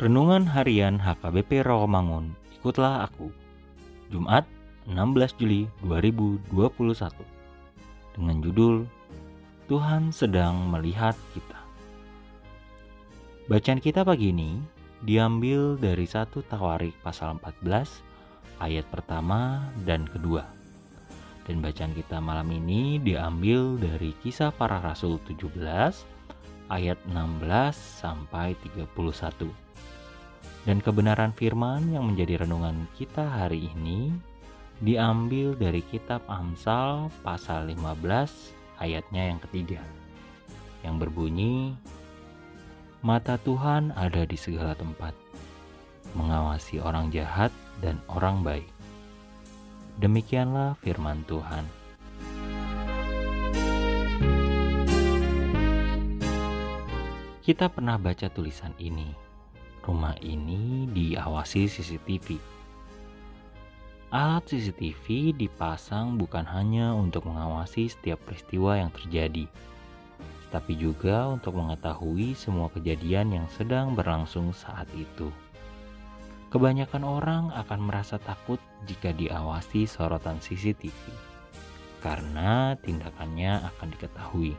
Renungan Harian HKBP Rawamangun, ikutlah aku. Jumat, 16 Juli 2021. Dengan judul Tuhan sedang melihat kita. Bacaan kita pagi ini diambil dari satu Tawarik pasal 14 ayat pertama dan kedua. Dan bacaan kita malam ini diambil dari Kisah Para Rasul 17 ayat 16 sampai 31. Dan kebenaran firman yang menjadi renungan kita hari ini diambil dari kitab Amsal pasal 15 ayatnya yang ketiga yang berbunyi Mata Tuhan ada di segala tempat mengawasi orang jahat dan orang baik. Demikianlah firman Tuhan. Kita pernah baca tulisan ini. Rumah ini diawasi CCTV. Alat CCTV dipasang bukan hanya untuk mengawasi setiap peristiwa yang terjadi, tapi juga untuk mengetahui semua kejadian yang sedang berlangsung saat itu. Kebanyakan orang akan merasa takut jika diawasi sorotan CCTV karena tindakannya akan diketahui.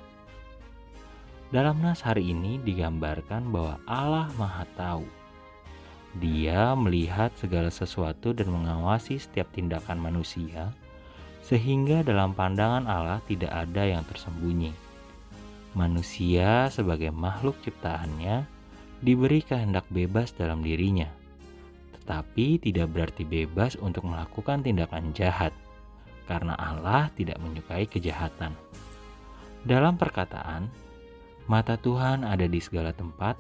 Dalam nas hari ini digambarkan bahwa Allah Maha Tahu. Dia melihat segala sesuatu dan mengawasi setiap tindakan manusia, sehingga dalam pandangan Allah tidak ada yang tersembunyi. Manusia sebagai makhluk ciptaannya diberi kehendak bebas dalam dirinya, tetapi tidak berarti bebas untuk melakukan tindakan jahat, karena Allah tidak menyukai kejahatan. Dalam perkataan, Mata Tuhan ada di segala tempat,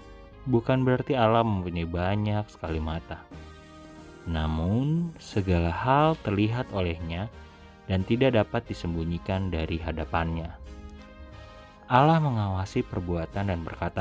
bukan berarti Allah mempunyai banyak sekali mata. Namun, segala hal terlihat olehnya dan tidak dapat disembunyikan dari hadapannya. Allah mengawasi perbuatan dan perkataan